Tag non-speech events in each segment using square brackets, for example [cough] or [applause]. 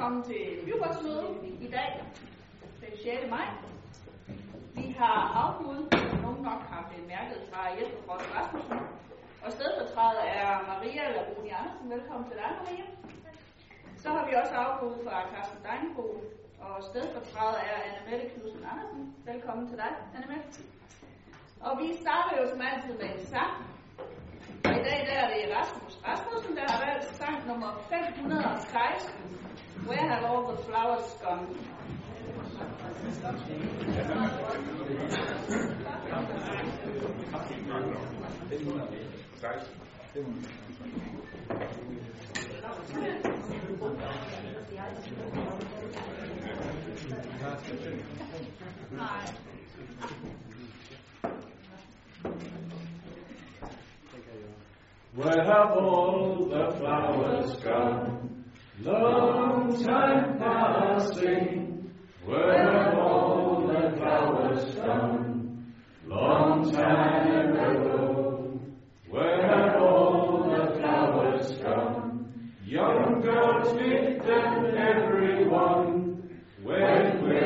velkommen til byrådsmødet i dag, den 6. maj. Vi har afbud, som nogen nok har bemærket fra Jesper Frost Rasmussen. Og stedfortræder er Maria Laroni Andersen. Velkommen til dig, Maria. Så har vi også afbud fra Carsten Steinbo, og stedfortræder er Annemette Knudsen Andersen. Velkommen til dig, Annemette. Og vi starter jo som altid med en sang. Og i dag der er det Rasmus Rasmussen, der har valgt sang nummer 516 Where have all the flowers gone? Where have all the flowers gone? Long time passing, where all the flowers come. Long time ago, where all the flowers come. Young girls with them, everyone, when we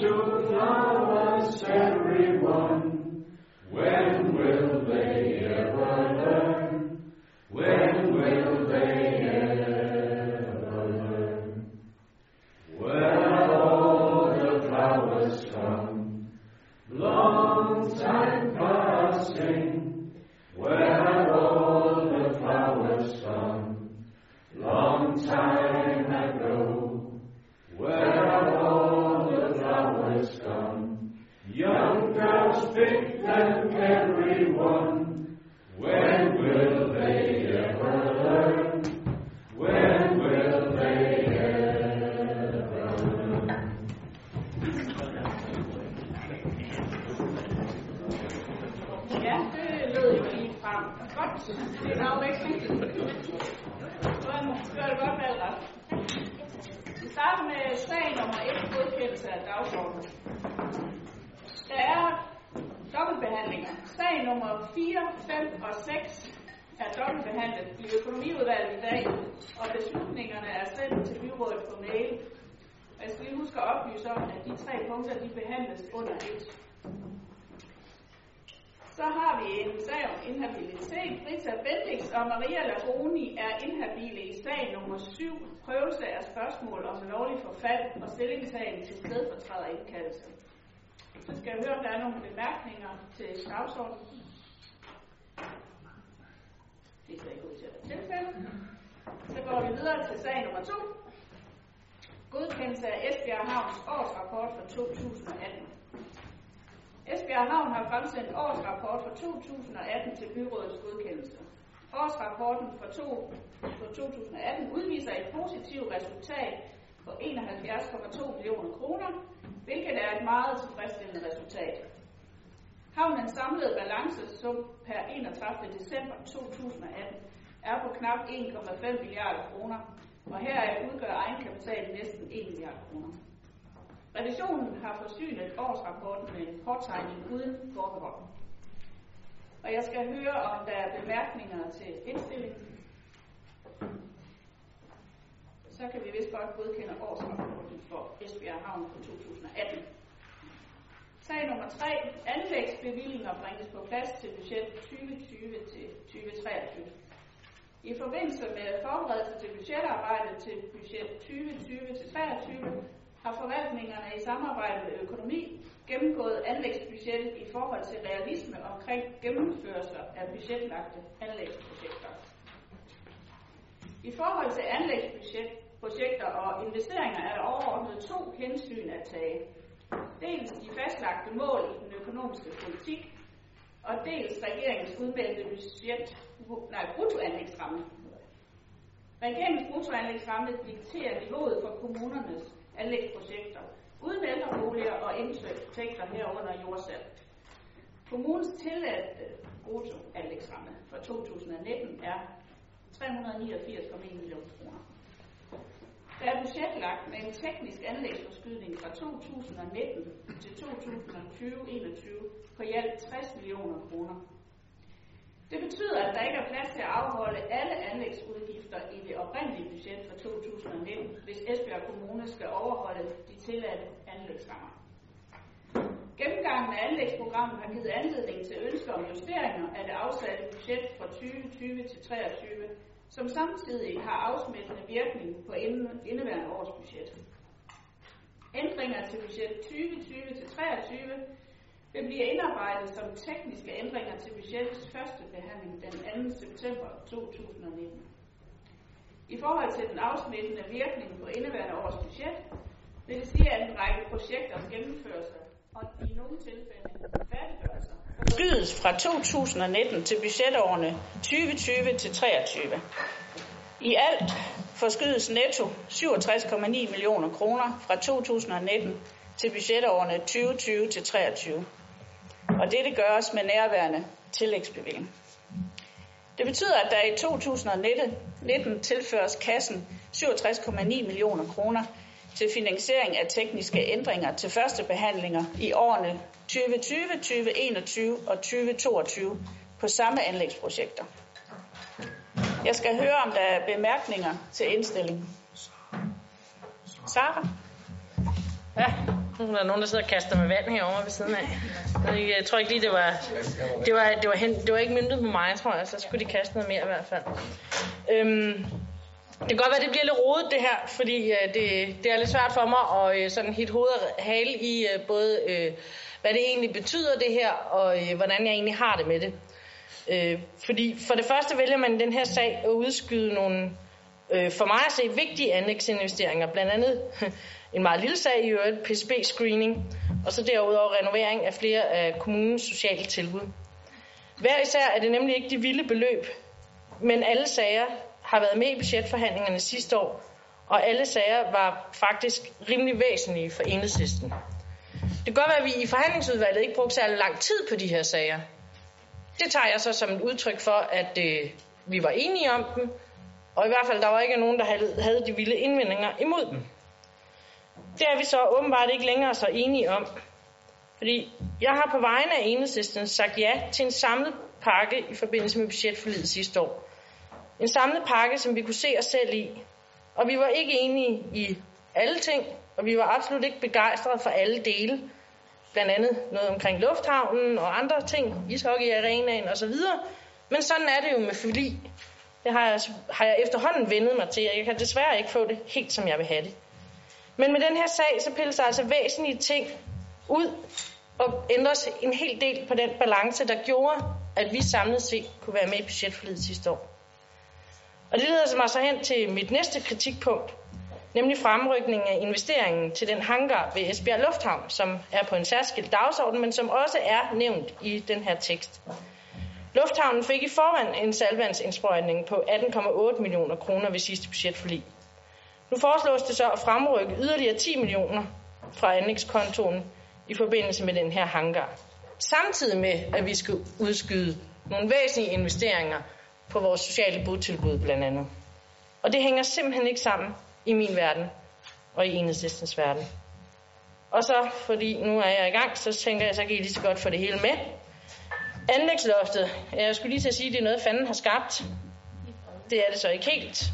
Jumlah afkortet? Det ser ikke tilfældet. Så går vi videre til sag nummer 2. Godkendelse af Esbjerg Havns årsrapport for 2018. Esbjerg Havn har fremsendt årsrapport for 2018 til byrådets godkendelse. Årsrapporten for, to, for 2018 udviser et positivt resultat på 71,2 millioner kroner, hvilket er et meget tilfredsstillende resultat. Havnens samlede balance som per 31. december 2018 er på knap 1,5 milliarder kroner, og her udgør egenkapitalen næsten 1 milliard kroner. Revisionen har forsynet årsrapporten med en påtegning uden forbehold. Og jeg skal høre, om der er bemærkninger til indstillingen. Så kan vi vist godt godkende årsrapporten for Esbjerg Havn for 2018. Sag nummer 3. Anlægsbevillinger bringes på plads til budget 2020 til 2023. I forbindelse med forberedelse til budgetarbejdet til budget 2020 til 2023 har forvaltningerne i samarbejde med økonomi gennemgået anlægsbudgettet i forhold til realisme omkring gennemførelse af budgetlagte anlægsprojekter. I forhold til anlægsbudgetprojekter og investeringer er der overordnet to hensyn at tage. Dels de fastlagte mål i den økonomiske politik, og dels regeringens udmeldte budget, nej, bruttoanlægsramme. Regeringens bruttoanlægsramme dikterer niveauet for kommunernes anlægsprojekter, uden ældreboliger og indtægter herunder jordsalg. Kommunens tilladte bruttoanlægsramme for 2019 er 389,1 millioner kroner. Der er budgetlagt med en teknisk anlægsforskydning fra 2019 til 2020-21 på i alt 60 millioner kroner. Det betyder, at der ikke er plads til at afholde alle anlægsudgifter i det oprindelige budget for 2019, hvis Esbjerg Kommune skal overholde de tilladte anlægsrammer. Gennemgangen af anlægsprogrammet har givet anledning til ønsker om justeringer af det afsatte budget fra 2020 til 2023, som samtidig har afsmittende virkning på indeværende års budget. Ændringer til budget 2020 til 2023 vil blive indarbejdet som tekniske ændringer til budgettets første behandling den 2. september 2019. I forhold til den afsmittende virkning på indeværende års budget, vil det sige, at en række projekters gennemførelse og i nogle tilfælde færdiggørelser forskydes fra 2019 til budgetårene 2020 til 23. I alt forskydes netto 67,9 millioner kroner fra 2019 til budgetårene 2020 til 23. og dette gøres med nærværende tillægsbevilling. Det betyder, at der i 2019 tilføres kassen 67,9 millioner kroner til finansiering af tekniske ændringer til første behandlinger i årene 2020, 2021 og 2022 på samme anlægsprojekter. Jeg skal høre, om der er bemærkninger til indstillingen. Sara? Ja, der er nogen, der sidder og kaster med vand herovre ved siden af. Jeg tror ikke lige, det var, det var, det var, hen, det var ikke myndet på mig, tror jeg, så skulle de kaste noget mere i hvert fald. Øhm, det kan godt være, det bliver lidt rodet det her, fordi øh, det, det er lidt svært for mig at øh, sådan hit hovedet og hale i øh, både, øh, hvad det egentlig betyder det her, og øh, hvordan jeg egentlig har det med det. Øh, fordi for det første vælger man den her sag at udskyde nogle øh, for mig at se vigtige anlægsinvesteringer, blandt andet [laughs] en meget lille sag i øvrigt, PCB-screening, og så derudover renovering af flere af kommunens sociale tilbud. Hver især er det nemlig ikke de vilde beløb, men alle sager har været med i budgetforhandlingerne sidste år, og alle sager var faktisk rimelig væsentlige for enhedslisten. Det kan godt være, at vi i forhandlingsudvalget ikke brugte særlig lang tid på de her sager. Det tager jeg så som et udtryk for, at øh, vi var enige om dem, og i hvert fald der var ikke nogen, der havde de vilde indvendinger imod dem. Det er vi så åbenbart ikke længere så enige om. Fordi jeg har på vegne af enhedslisten sagt ja til en samlet pakke i forbindelse med budgetforliget sidste år. En samlet pakke, som vi kunne se os selv i. Og vi var ikke enige i alle ting, og vi var absolut ikke begejstrede for alle dele. Blandt andet noget omkring lufthavnen og andre ting, ishockeyarenaen osv. Men sådan er det jo med forlig. Det har jeg, har jeg efterhånden vendet mig til, og jeg kan desværre ikke få det helt, som jeg vil have det. Men med den her sag, så pilles der altså væsentlige ting ud og ændres en hel del på den balance, der gjorde, at vi samlet set kunne være med i budgetforliget sidste år. Og det leder mig så hen til mit næste kritikpunkt, nemlig fremrykningen af investeringen til den hangar ved Esbjerg Lufthavn, som er på en særskilt dagsorden, men som også er nævnt i den her tekst. Lufthavnen fik i forvejen en salvandsindsprøjtning på 18,8 millioner kroner ved sidste budgetforlig. Nu foreslås det så at fremrykke yderligere 10 millioner fra anlægskontoen i forbindelse med den her hangar. Samtidig med, at vi skal udskyde nogle væsentlige investeringer på vores sociale botilbud blandt andet. Og det hænger simpelthen ikke sammen i min verden og i enhedslistens verden. Og så, fordi nu er jeg i gang, så tænker jeg, så kan I lige så godt få det hele med. Anlægsloftet, jeg skulle lige til at sige, at det er noget, fanden har skabt. Det er det så ikke helt.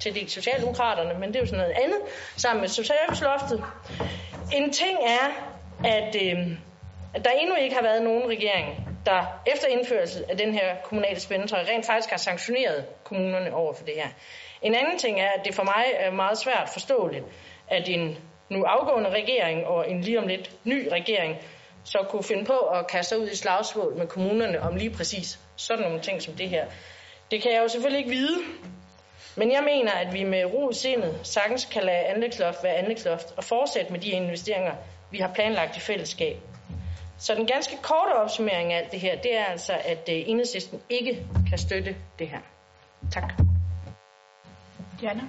Til de Socialdemokraterne, men det er jo sådan noget andet, sammen med socialloftet. En ting er, at, øh, at der endnu ikke har været nogen regering, der efter indførelse af den her kommunale spændetrøje rent faktisk har sanktioneret kommunerne over for det her. En anden ting er, at det for mig er meget svært forståeligt, at en nu afgående regering og en lige om lidt ny regering så kunne finde på at kaste sig ud i slagsmål med kommunerne om lige præcis sådan nogle ting som det her. Det kan jeg jo selvfølgelig ikke vide, men jeg mener, at vi med ro i sindet sagtens kan lade anlægsloft være anlægsloft og fortsætte med de investeringer, vi har planlagt i fællesskab. Så den ganske korte opsummering af alt det her, det er altså, at øh, enhedslisten ikke kan støtte det her. Tak. Diana?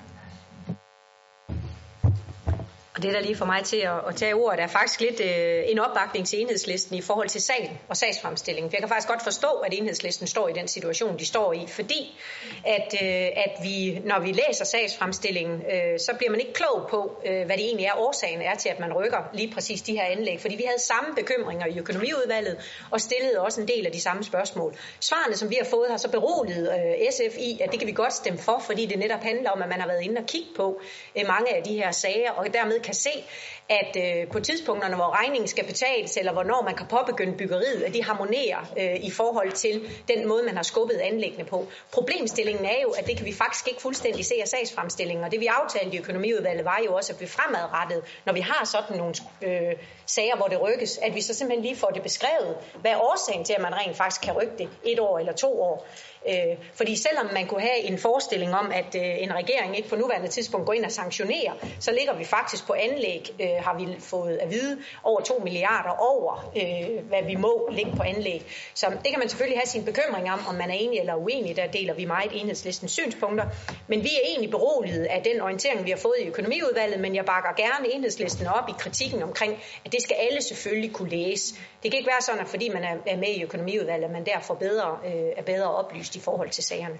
Og det, der lige for mig til at, at tage ordet, er faktisk lidt øh, en opbakning til enhedslisten i forhold til sagen og sagsfremstillingen. For jeg kan faktisk godt forstå, at enhedslisten står i den situation, de står i, fordi at, øh, at vi, når vi læser sagsfremstillingen, øh, så bliver man ikke klog på, øh, hvad det egentlig er årsagen er til, at man rykker lige præcis de her anlæg. Fordi vi havde samme bekymringer i økonomiudvalget og stillede også en del af de samme spørgsmål. Svarene, som vi har fået, har så beroliget øh, SF i, at det kan vi godt stemme for, fordi det netop handler om, at man har været inde og kigge på øh, mange af de her sager, og dermed kan se, at øh, på tidspunkterne, hvor regningen skal betales, eller hvornår man kan påbegynde byggeriet, at de harmonerer øh, i forhold til den måde, man har skubbet anlæggene på. Problemstillingen er jo, at det kan vi faktisk ikke fuldstændig se af sagsfremstillingen, og det vi aftalte i økonomiudvalget var jo også, at vi fremadrettet, når vi har sådan nogle øh, sager, hvor det rykkes, at vi så simpelthen lige får det beskrevet, hvad er årsagen til, at man rent faktisk kan rykke det et år eller to år. Øh, fordi selvom man kunne have en forestilling om, at øh, en regering ikke på nuværende tidspunkt går ind og sanktionerer, så ligger vi faktisk på anlæg, øh, Øh, har vi fået at vide, over 2 milliarder over, øh, hvad vi må ligge på anlæg. Så det kan man selvfølgelig have sin bekymring om, om man er enig eller uenig. Der deler vi meget enhedslistens synspunkter. Men vi er egentlig beroliget af den orientering, vi har fået i økonomiudvalget, men jeg bakker gerne enhedslisten op i kritikken omkring, at det skal alle selvfølgelig kunne læse. Det kan ikke være sådan, at fordi man er med i økonomiudvalget, at man derfor bedre, øh, er bedre oplyst i forhold til sagerne.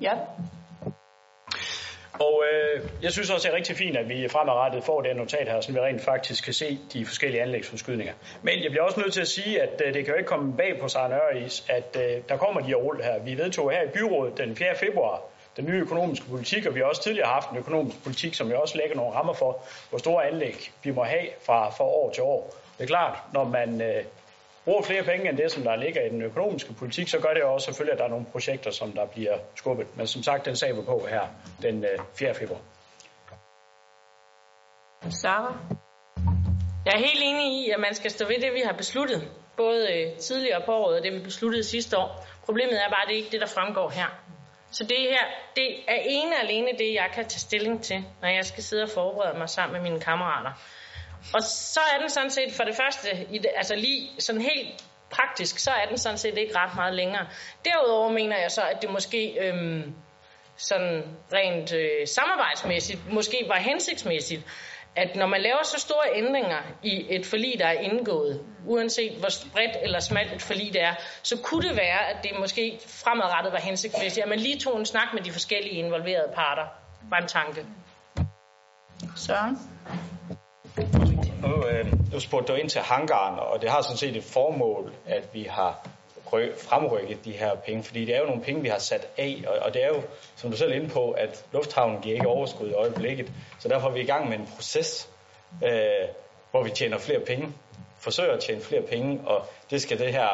Ja. Og øh, jeg synes også, det er rigtig fint, at vi fremadrettet får det notat her, så vi rent faktisk kan se de forskellige anlægsforskydninger. Men jeg bliver også nødt til at sige, at øh, det kan jo ikke komme bag på Søren Øris, at øh, der kommer de her rull her. Vi vedtog her i byrådet den 4. februar den nye økonomiske politik, og vi har også tidligere haft en økonomisk politik, som vi også lægger nogle rammer for, hvor store anlæg vi må have fra, fra år til år. Det er klart, når man øh, bruger flere penge end det, som der ligger i den økonomiske politik, så gør det også selvfølgelig, at der er nogle projekter, som der bliver skubbet. Men som sagt, den sag vi på her den øh, 4. februar. Sara? Jeg er helt enig i, at man skal stå ved det, vi har besluttet. Både øh, tidligere på året og det, vi besluttede sidste år. Problemet er bare, at det ikke er det, der fremgår her. Så det her, det er ene og alene det, jeg kan tage stilling til, når jeg skal sidde og forberede mig sammen med mine kammerater. Og så er den sådan set for det første, i det, altså lige sådan helt praktisk, så er den sådan set ikke ret meget længere. Derudover mener jeg så, at det måske øhm, sådan rent øh, samarbejdsmæssigt, måske var hensigtsmæssigt, at når man laver så store ændringer i et forlig, der er indgået, uanset hvor bredt eller smalt et forlig det er, så kunne det være, at det måske fremadrettet var hensigtsmæssigt, at man lige tog en snak med de forskellige involverede parter. Var en tanke. Søren? Nu, øh, nu spurgte du ind til hangaren, og det har sådan set et formål, at vi har fremrykket de her penge, fordi det er jo nogle penge, vi har sat af, og, og det er jo, som du selv er inde på, at lufthavnen giver ikke overskud i øjeblikket, så derfor er vi i gang med en proces, øh, hvor vi tjener flere penge, forsøger at tjene flere penge, og det skal det her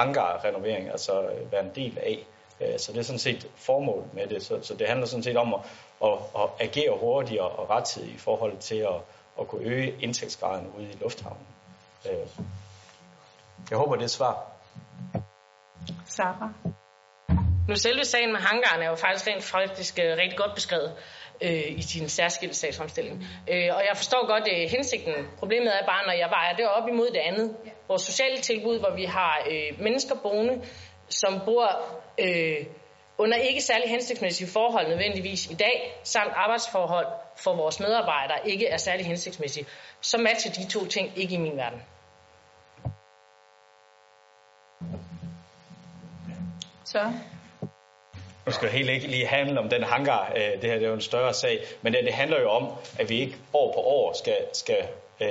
hangar-renovering altså øh, være en del af. Øh, så det er sådan set formål med det, så, så det handler sådan set om at, at, at agere hurtigere og rettidigt i forhold til at, at kunne øge indtægtsgraden ude i lufthavnen. Øh, jeg håber, det er svar. Sarah. Nu selve sagen med hangaren er jo faktisk rent faktisk øh, rigtig godt beskrevet øh, i sin særskilte sagsfremstilling. Øh, og jeg forstår godt øh, hensigten. Problemet er bare, når jeg vejer det op imod det andet. Vores sociale tilbud, hvor vi har øh, mennesker boende, som bor øh, under ikke særlig hensigtsmæssige forhold nødvendigvis i dag, samt arbejdsforhold for vores medarbejdere ikke er særlig hensigtsmæssige, så matcher de to ting ikke i min verden. Så. Nu skal det helt ikke lige handle om den hangar. Øh, Det her det er jo en større sag. Men det, det handler jo om, at vi ikke år på år skal, skal øh,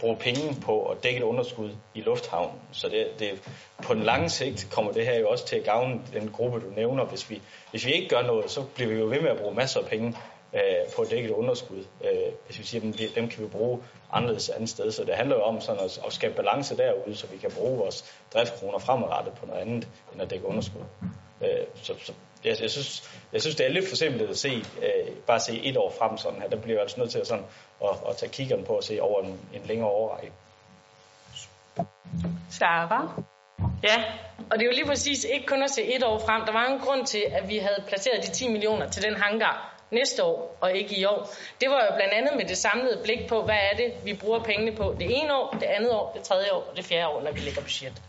bruge penge på at dække et underskud i lufthavnen. Så det, det, på den lange sigt kommer det her jo også til at gavne den gruppe, du nævner. Hvis vi, hvis vi ikke gør noget, så bliver vi jo ved med at bruge masser af penge øh, på at dække et underskud. Øh, hvis vi siger, at dem kan vi bruge anderledes andet sted. Så det handler jo om sådan at, at skabe balance derude, så vi kan bruge vores driftskroner fremadrettet på noget andet, end at dække underskud. Øh, så, så jeg, jeg, synes, jeg synes, det er lidt for simpelt at se, øh, bare se et år frem sådan her. Der bliver jeg altså nødt til at, sådan, at, at tage kiggeren på at se over en, en længere årrække. Sarah. Ja, og det er jo lige præcis ikke kun at se et år frem. Der var en grund til, at vi havde placeret de 10 millioner til den hangar næste år, og ikke i år. Det var jo blandt andet med det samlede blik på, hvad er det, vi bruger pengene på det ene år, det andet år, det tredje år og det fjerde år, når vi lægger budget.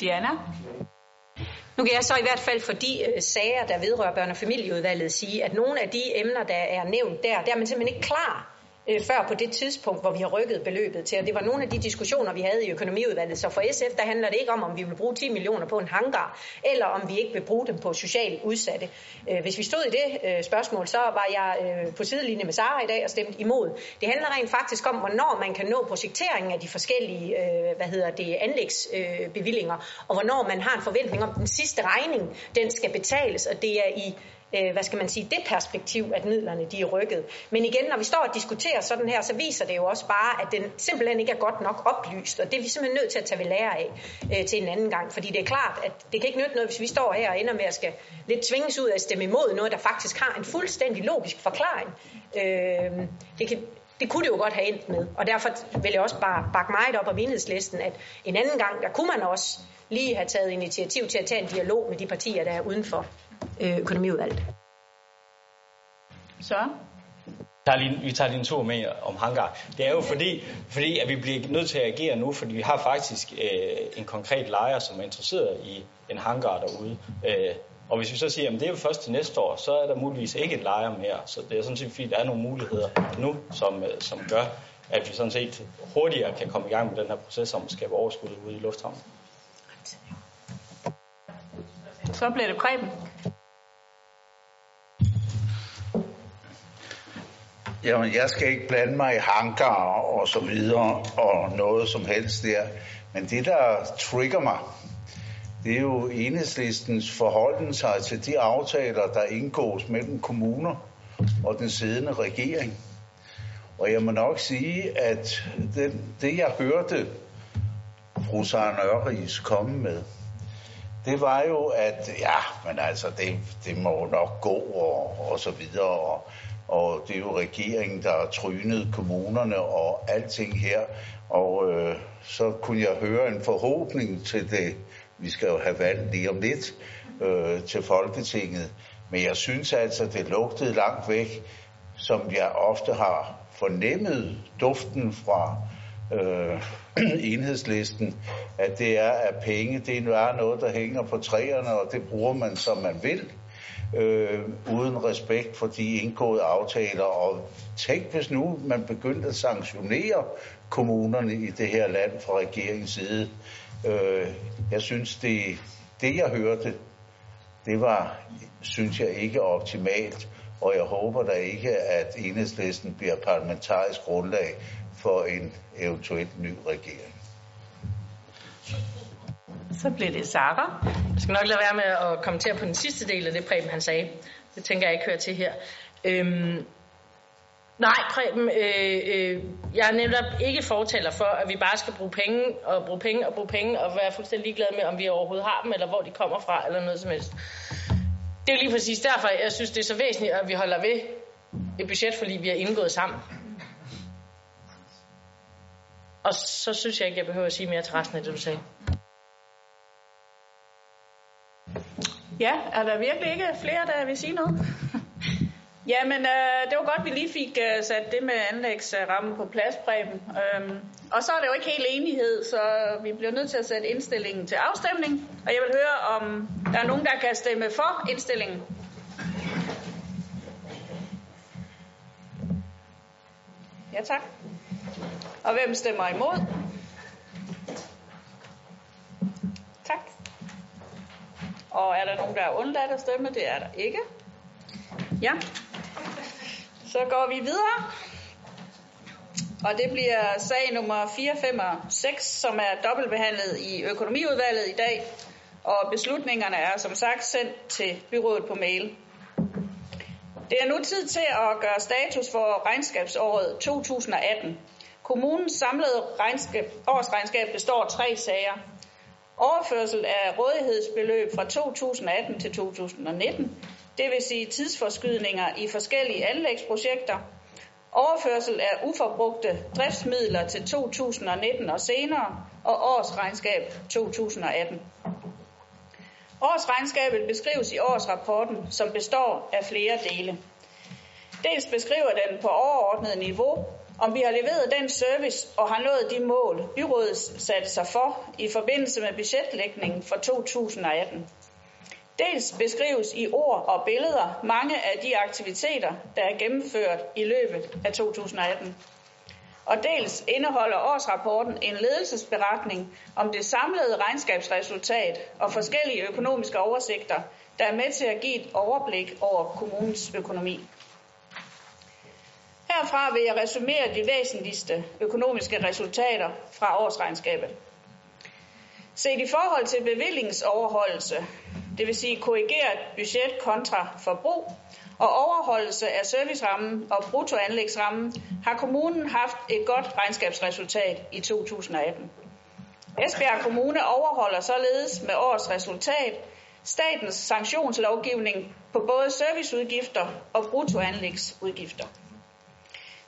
Diana. Nu kan jeg så i hvert fald for de øh, sager, der vedrører børne- og familieudvalget, sige, at nogle af de emner, der er nævnt der, der er man simpelthen ikke klar øh, før på det tidspunkt, hvor vi har rykket beløbet til. Og det var nogle af de diskussioner, vi havde i økonomiudvalget. Så for SF, der handler det ikke om, om vi vil bruge 10 millioner på en hangar, eller om vi ikke vil bruge dem på socialt udsatte. Øh, hvis vi stod i det øh, spørgsmål, så var jeg øh, på sidelinje med Sara i dag og stemte imod. Det handler rent faktisk om, hvornår man kan nå projekteringen af de forskellige øh, hvad hedder det, anlægsbevillinger, øh, og hvornår man har en forventning om, at den sidste regning, den skal betales, og det er i øh, hvad skal man sige, det perspektiv, at midlerne de er rykket. Men igen, når vi står og diskuterer sådan her, så viser det jo også bare, at den simpelthen ikke er godt nok oplyst, og det er vi simpelthen nødt til at tage ved lære af øh, til en anden gang, fordi det er klart, at det kan ikke nytte noget, hvis vi står her og ender med at skal lidt tvinges ud af at stemme imod noget, der faktisk har en fuldstændig logisk forklaring. Øh, det kan, det kunne det jo godt have endt med, og derfor vil jeg også bare bakke meget op om enhedslisten, at en anden gang, der kunne man også lige have taget initiativ til at tage en dialog med de partier, der er udenfor øh, økonomiudvalget. Så. tager lige, vi tager lige en tur med om hangar. Det er jo fordi, fordi at vi bliver nødt til at agere nu, fordi vi har faktisk øh, en konkret lejer, som er interesseret i en hangar derude. Øh, og hvis vi så siger, at det er jo først til næste år, så er der muligvis ikke en lejer mere. Så det er sådan set fordi, der er nogle muligheder nu, som, øh, som gør, at vi sådan set hurtigere kan komme i gang med den her proces om at skabe overskud ude i lufthavnen. Så bliver det Preben. Jamen, jeg skal ikke blande mig i hangar og så videre og noget som helst der. Men det, der trigger mig, det er jo enhedslistens forholden sig til de aftaler, der indgås mellem kommuner og den siddende regering. Og jeg må nok sige, at det, det jeg hørte fru Søren Ørris komme med, det var jo, at ja, men altså, det, det må nok gå og, og så videre. Og, og det er jo regeringen, der har trynet kommunerne og alting her. Og øh, så kunne jeg høre en forhåbning til det. Vi skal jo have valg lige om lidt øh, til Folketinget. Men jeg synes altså, det lugtede langt væk, som jeg ofte har fornemmet duften fra øh, enhedslisten, at det er, at penge, det er noget, der hænger på træerne, og det bruger man, som man vil øh, uden respekt for de indgåede aftaler. Og tænk, hvis nu man begyndte at sanktionere kommunerne i det her land fra regeringens side. Øh, jeg synes, det, det jeg hørte, det var, synes jeg, ikke optimalt. Og jeg håber da ikke, at enhedslisten bliver parlamentarisk grundlag for en eventuel ny regering. Så bliver det Sara. Jeg skal nok lade være med at kommentere på den sidste del af det, Preben han sagde. Det tænker jeg ikke hører til her. Øhm, nej, Preben, øh, øh, jeg er netop ikke fortaler for, at vi bare skal bruge penge og bruge penge og bruge penge og være fuldstændig ligeglade med, om vi overhovedet har dem, eller hvor de kommer fra, eller noget som helst. Det er jo lige præcis derfor, jeg synes, det er så væsentligt, at vi holder ved et budget, fordi vi har indgået sammen. Og så synes jeg ikke, jeg behøver at sige mere til resten af det, du sagde. Ja, er der virkelig ikke flere, der vil sige noget? [laughs] Jamen, øh, det var godt, vi lige fik øh, sat det med anlægsrammen på plads, Preben. Øhm, og så er det jo ikke helt enighed, så vi bliver nødt til at sætte indstillingen til afstemning. Og jeg vil høre, om der er nogen, der kan stemme for indstillingen. Ja, tak. Og hvem stemmer imod? Tak. Og er der nogen, der er undladt at stemme? Det er der ikke. Ja. Så går vi videre. Og det bliver sag nummer 4, 5 og 6, som er dobbeltbehandlet i økonomiudvalget i dag. Og beslutningerne er som sagt sendt til byrådet på mail. Det er nu tid til at gøre status for regnskabsåret 2018. Kommunens samlede regnskab, årsregnskab består af tre sager. Overførsel af rådighedsbeløb fra 2018 til 2019, det vil sige tidsforskydninger i forskellige anlægsprojekter, overførsel af uforbrugte driftsmidler til 2019 og senere, og årsregnskab 2018. Årsregnskabet beskrives i årsrapporten, som består af flere dele. Dels beskriver den på overordnet niveau, om vi har leveret den service og har nået de mål, byrådet satte sig for i forbindelse med budgetlægningen for 2018. Dels beskrives i ord og billeder mange af de aktiviteter, der er gennemført i løbet af 2018. Og dels indeholder årsrapporten en ledelsesberetning om det samlede regnskabsresultat og forskellige økonomiske oversigter, der er med til at give et overblik over kommunens økonomi. Herfra vil jeg resumere de væsentligste økonomiske resultater fra årsregnskabet. Set i forhold til bevillingsoverholdelse, det vil sige korrigeret budget kontra forbrug, og overholdelse af servicerammen og bruttoanlægsrammen, har kommunen haft et godt regnskabsresultat i 2018. Esbjerg Kommune overholder således med årets resultat statens sanktionslovgivning på både serviceudgifter og bruttoanlægsudgifter.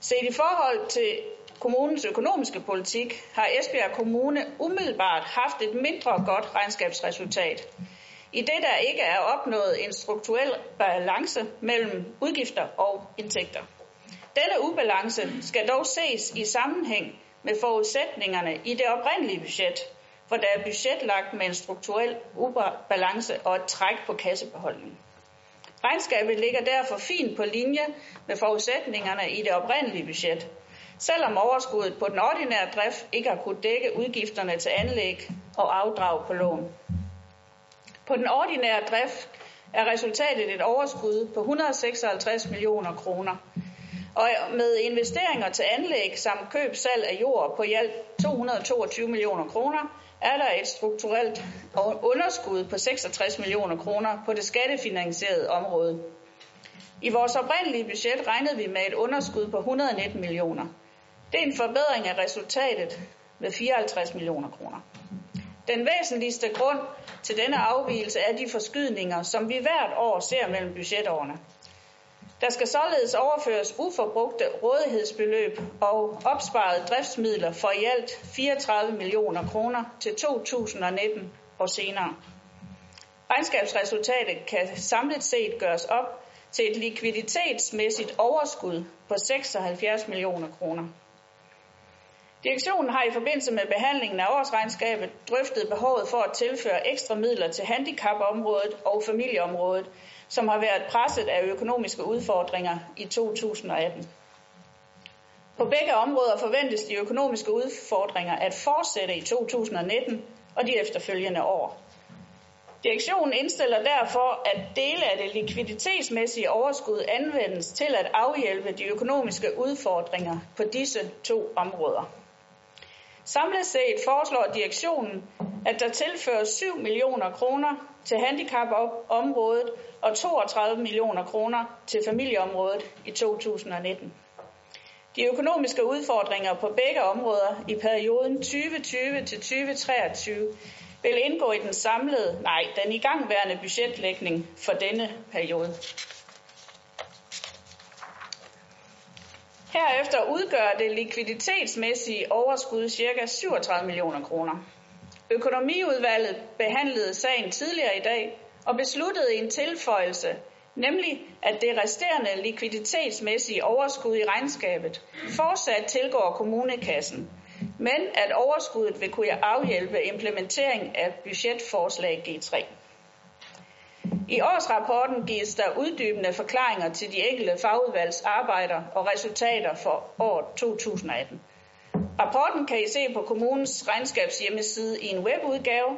Set i forhold til kommunens økonomiske politik har Esbjerg Kommune umiddelbart haft et mindre godt regnskabsresultat, i det der ikke er opnået en strukturel balance mellem udgifter og indtægter. Denne ubalance skal dog ses i sammenhæng med forudsætningerne i det oprindelige budget, hvor der er budgetlagt med en strukturel ubalance og et træk på kassebeholdningen. Regnskabet ligger derfor fint på linje med forudsætningerne i det oprindelige budget, selvom overskuddet på den ordinære drift ikke har kunnet dække udgifterne til anlæg og afdrag på lån. På den ordinære drift er resultatet et overskud på 156 millioner kroner. Og med investeringer til anlæg samt køb salg af jord på i alt 222 millioner kroner, er der et strukturelt underskud på 66 millioner kroner på det skattefinansierede område. I vores oprindelige budget regnede vi med et underskud på 119 millioner. Det er en forbedring af resultatet med 54 millioner kroner. Den væsentligste grund til denne afvielse er de forskydninger, som vi hvert år ser mellem budgetårene. Der skal således overføres uforbrugte rådighedsbeløb og opsparede driftsmidler for i alt 34 millioner kroner til 2019 og senere. Regnskabsresultatet kan samlet set gøres op til et likviditetsmæssigt overskud på 76 millioner kroner. Direktionen har i forbindelse med behandlingen af årsregnskabet drøftet behovet for at tilføre ekstra midler til handicapområdet og familieområdet, som har været presset af økonomiske udfordringer i 2018. På begge områder forventes de økonomiske udfordringer at fortsætte i 2019 og de efterfølgende år. Direktionen indstiller derfor, at dele af det likviditetsmæssige overskud anvendes til at afhjælpe de økonomiske udfordringer på disse to områder. Samlet set foreslår direktionen, at der tilføres 7 millioner kroner til handicapområdet og 32 millioner kroner til familieområdet i 2019. De økonomiske udfordringer på begge områder i perioden 2020 til 2023 vil indgå i den samlede, nej, den igangværende budgetlægning for denne periode. Herefter udgør det likviditetsmæssige overskud ca. 37 millioner kroner. Økonomiudvalget behandlede sagen tidligere i dag og besluttede en tilføjelse, nemlig at det resterende likviditetsmæssige overskud i regnskabet fortsat tilgår kommunekassen, men at overskuddet vil kunne afhjælpe implementering af budgetforslag G3. I årsrapporten gives der uddybende forklaringer til de enkelte fagudvalgs arbejder og resultater for år 2018. Rapporten kan I se på kommunens regnskabshjemmeside i en webudgave,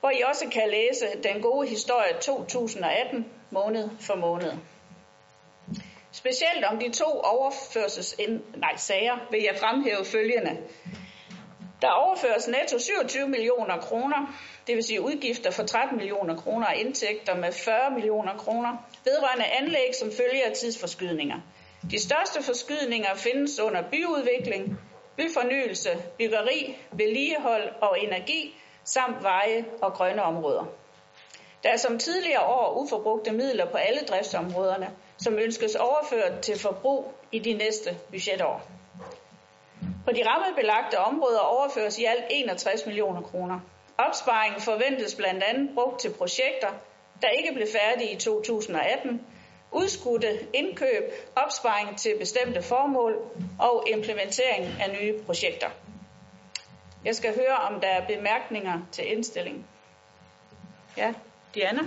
hvor I også kan læse den gode historie 2018 måned for måned. Specielt om de to overførsels nej, sager vil jeg fremhæve følgende. Der overføres netto 27 millioner kroner, det vil sige udgifter for 13 millioner kroner og indtægter med 40 millioner kroner, vedrørende anlæg som følger af tidsforskydninger. De største forskydninger findes under byudvikling, byfornyelse, byggeri, vedligehold og energi samt veje og grønne områder. Der er som tidligere år uforbrugte midler på alle driftsområderne, som ønskes overført til forbrug i de næste budgetår. På de rammebelagte områder overføres i alt 61 millioner kroner. Opsparingen forventes blandt andet brugt til projekter, der ikke blev færdige i 2018, udskudte indkøb, opsparing til bestemte formål og implementering af nye projekter. Jeg skal høre, om der er bemærkninger til indstillingen. Ja, Diana?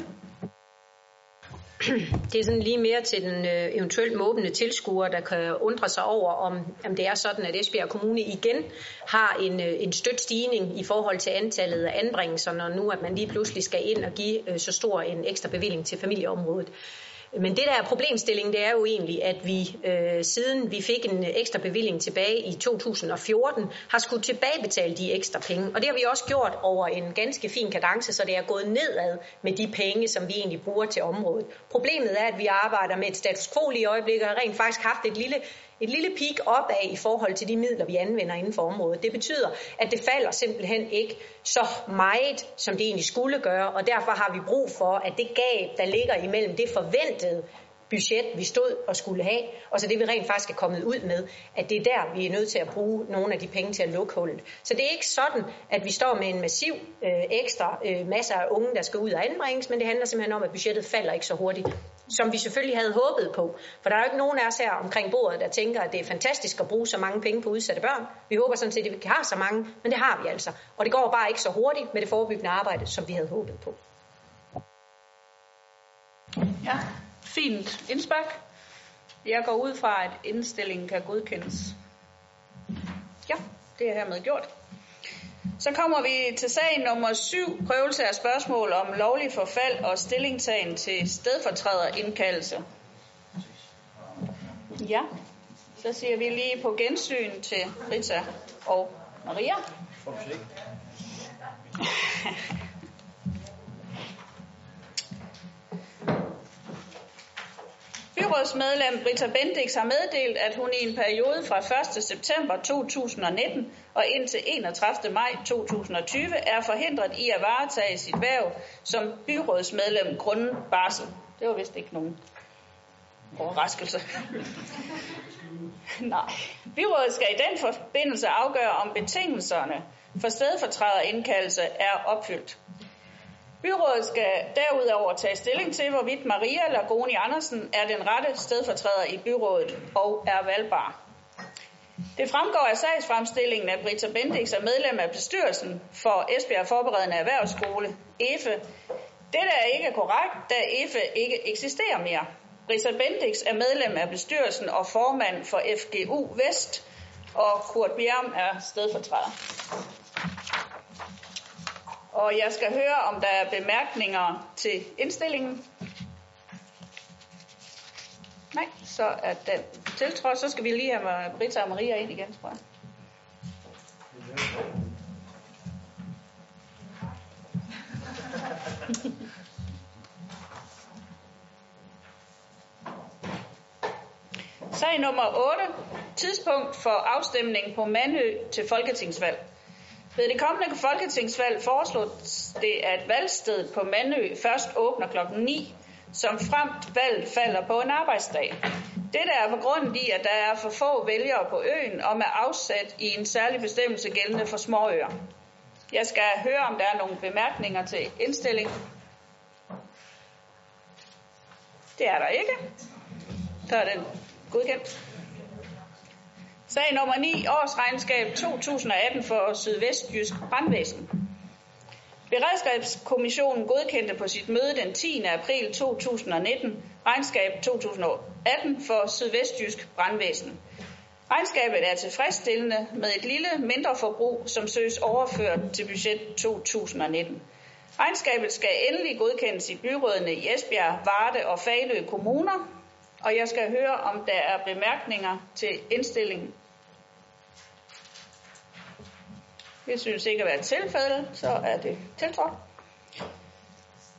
Det er sådan lige mere til den øh, eventuelt måbende tilskuer, der kan undre sig over, om, om det er sådan, at Esbjerg Kommune igen har en, øh, en stødt stigning i forhold til antallet af anbringelser, når nu at man lige pludselig skal ind og give øh, så stor en ekstra bevilling til familieområdet. Men det der er problemstillingen, det er jo egentlig, at vi øh, siden vi fik en ekstra bevilling tilbage i 2014, har skulle tilbagebetale de ekstra penge. Og det har vi også gjort over en ganske fin kadence, så det er gået nedad med de penge, som vi egentlig bruger til området. Problemet er, at vi arbejder med et status quo i øjeblikket, og rent faktisk haft et lille et lille peak opad i forhold til de midler, vi anvender inden for området. Det betyder, at det falder simpelthen ikke så meget, som det egentlig skulle gøre, og derfor har vi brug for, at det gab, der ligger imellem det forventede budget, vi stod og skulle have, og så det vi rent faktisk er kommet ud med, at det er der, vi er nødt til at bruge nogle af de penge til at lukke hullet. Så det er ikke sådan, at vi står med en massiv øh, ekstra øh, masse af unge, der skal ud og anbringes, men det handler simpelthen om, at budgettet falder ikke så hurtigt, som vi selvfølgelig havde håbet på. For der er jo ikke nogen af os her omkring bordet, der tænker, at det er fantastisk at bruge så mange penge på udsatte børn. Vi håber sådan set, at vi kan have så mange, men det har vi altså. Og det går bare ikke så hurtigt med det forebyggende arbejde, som vi havde håbet på. Ja, fint indspark. Jeg går ud fra, at indstillingen kan godkendes. Ja, det er hermed gjort. Så kommer vi til sag nummer 7, prøvelse af spørgsmål om lovlig forfald og stillingtagen til stedfortræderindkaldelse. Ja, så siger vi lige på gensyn til Rita og Maria. [laughs] Byrådsmedlem Britta Bendix har meddelt, at hun i en periode fra 1. september 2019 og indtil 31. maj 2020 er forhindret i at varetage sit værv som byrådsmedlem grundet barsel. Det var vist ikke nogen overraskelse. [laughs] Nej. Byrådet skal i den forbindelse afgøre, om betingelserne for stedfortræderindkaldelse er opfyldt. Byrådet skal derudover tage stilling til, hvorvidt Maria Lagoni Andersen er den rette stedfortræder i byrådet og er valgbar. Det fremgår af sagsfremstillingen, at Britta Bendix er medlem af bestyrelsen for Esbjerg Forberedende Erhvervsskole, EFE. Dette er ikke korrekt, da EFE ikke eksisterer mere. Britta Bendix er medlem af bestyrelsen og formand for FGU Vest, og Kurt Bjerm er stedfortræder. Og jeg skal høre, om der er bemærkninger til indstillingen. Nej, så er den tiltrådt. Så skal vi lige have Britta og Maria ind igen, tror jeg. Sag nummer 8. Tidspunkt for afstemning på Mandø til folketingsvalg. Ved det kommende folketingsvalg foreslås det, at valgstedet på Mandø først åbner kl. 9 som fremt valg falder på en arbejdsdag. Dette er på grund i, at der er for få vælgere på øen og med afsat i en særlig bestemmelse gældende for småøer. Jeg skal høre, om der er nogle bemærkninger til indstillingen. Det er der ikke. Så er den godkendt. Sag nummer 9. Årsregnskab 2018 for Sydvestjysk Brandvæsen. Beredskabskommissionen godkendte på sit møde den 10. april 2019 regnskab 2018 for Sydvestjysk Brandvæsen. Regnskabet er tilfredsstillende med et lille mindre forbrug, som søges overført til budget 2019. Regnskabet skal endelig godkendes i byrådene i Esbjerg, Varde og Falø kommuner, og jeg skal høre, om der er bemærkninger til indstillingen. Det synes ikke at være tilfældet, så er det tiltrådt.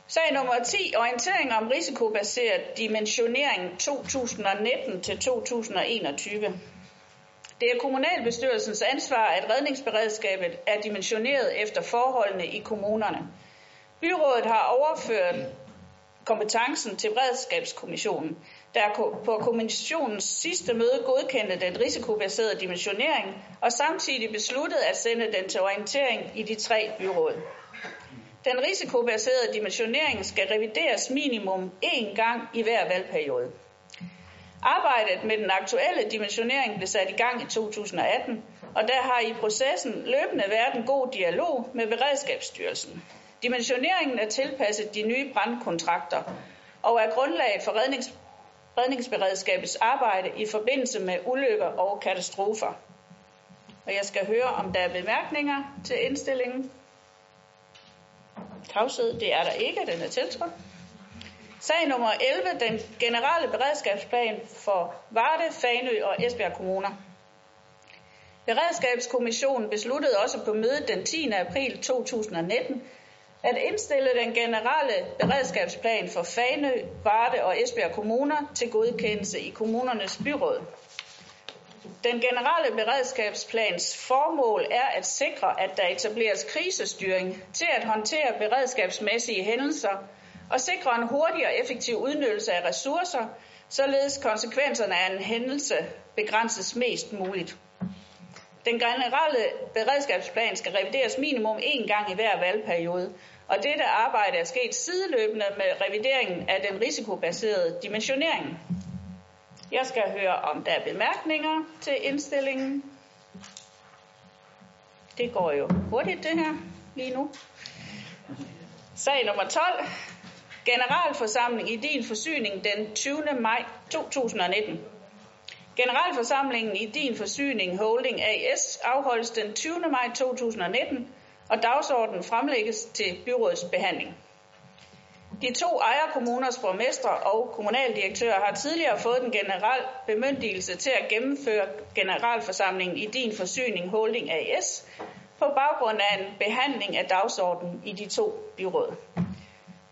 Sag nummer 10. Orientering om risikobaseret dimensionering 2019 til 2021. Det er kommunalbestyrelsens ansvar, at redningsberedskabet er dimensioneret efter forholdene i kommunerne. Byrådet har overført kompetencen til beredskabskommissionen, der på kommissionens sidste møde godkendte den risikobaserede dimensionering og samtidig besluttede at sende den til orientering i de tre byråd. Den risikobaserede dimensionering skal revideres minimum én gang i hver valgperiode. Arbejdet med den aktuelle dimensionering blev sat i gang i 2018, og der har i processen løbende været en god dialog med Beredskabsstyrelsen. Dimensioneringen er tilpasset de nye brandkontrakter og er grundlaget for rednings, redningsberedskabets arbejde i forbindelse med ulykker og katastrofer. Og jeg skal høre, om der er bemærkninger til indstillingen. Tavshed, det er der ikke, den er tiltrådt. Sag nummer 11, den generelle beredskabsplan for Varde, Fanø og Esbjerg kommuner. Beredskabskommissionen besluttede også på mødet den 10. april 2019 at indstille den generelle beredskabsplan for Fanø, Varde og Esbjerg kommuner til godkendelse i kommunernes byråd. Den generelle beredskabsplans formål er at sikre, at der etableres krisestyring til at håndtere beredskabsmæssige hændelser og sikre en hurtig og effektiv udnyttelse af ressourcer, således konsekvenserne af en hændelse begrænses mest muligt. Den generelle beredskabsplan skal revideres minimum én gang i hver valgperiode, og dette arbejde er sket sideløbende med revideringen af den risikobaserede dimensionering. Jeg skal høre, om der er bemærkninger til indstillingen. Det går jo hurtigt, det her, lige nu. Sag nummer 12. Generalforsamling i din forsyning den 20. maj 2019. Generalforsamlingen i din forsyning Holding AS afholdes den 20. maj 2019, og dagsordenen fremlægges til byrådets behandling. De to ejerkommuners borgmestre og kommunaldirektører har tidligere fået den generel bemyndigelse til at gennemføre generalforsamlingen i din forsyning Holding AS på baggrund af en behandling af dagsordenen i de to byråd.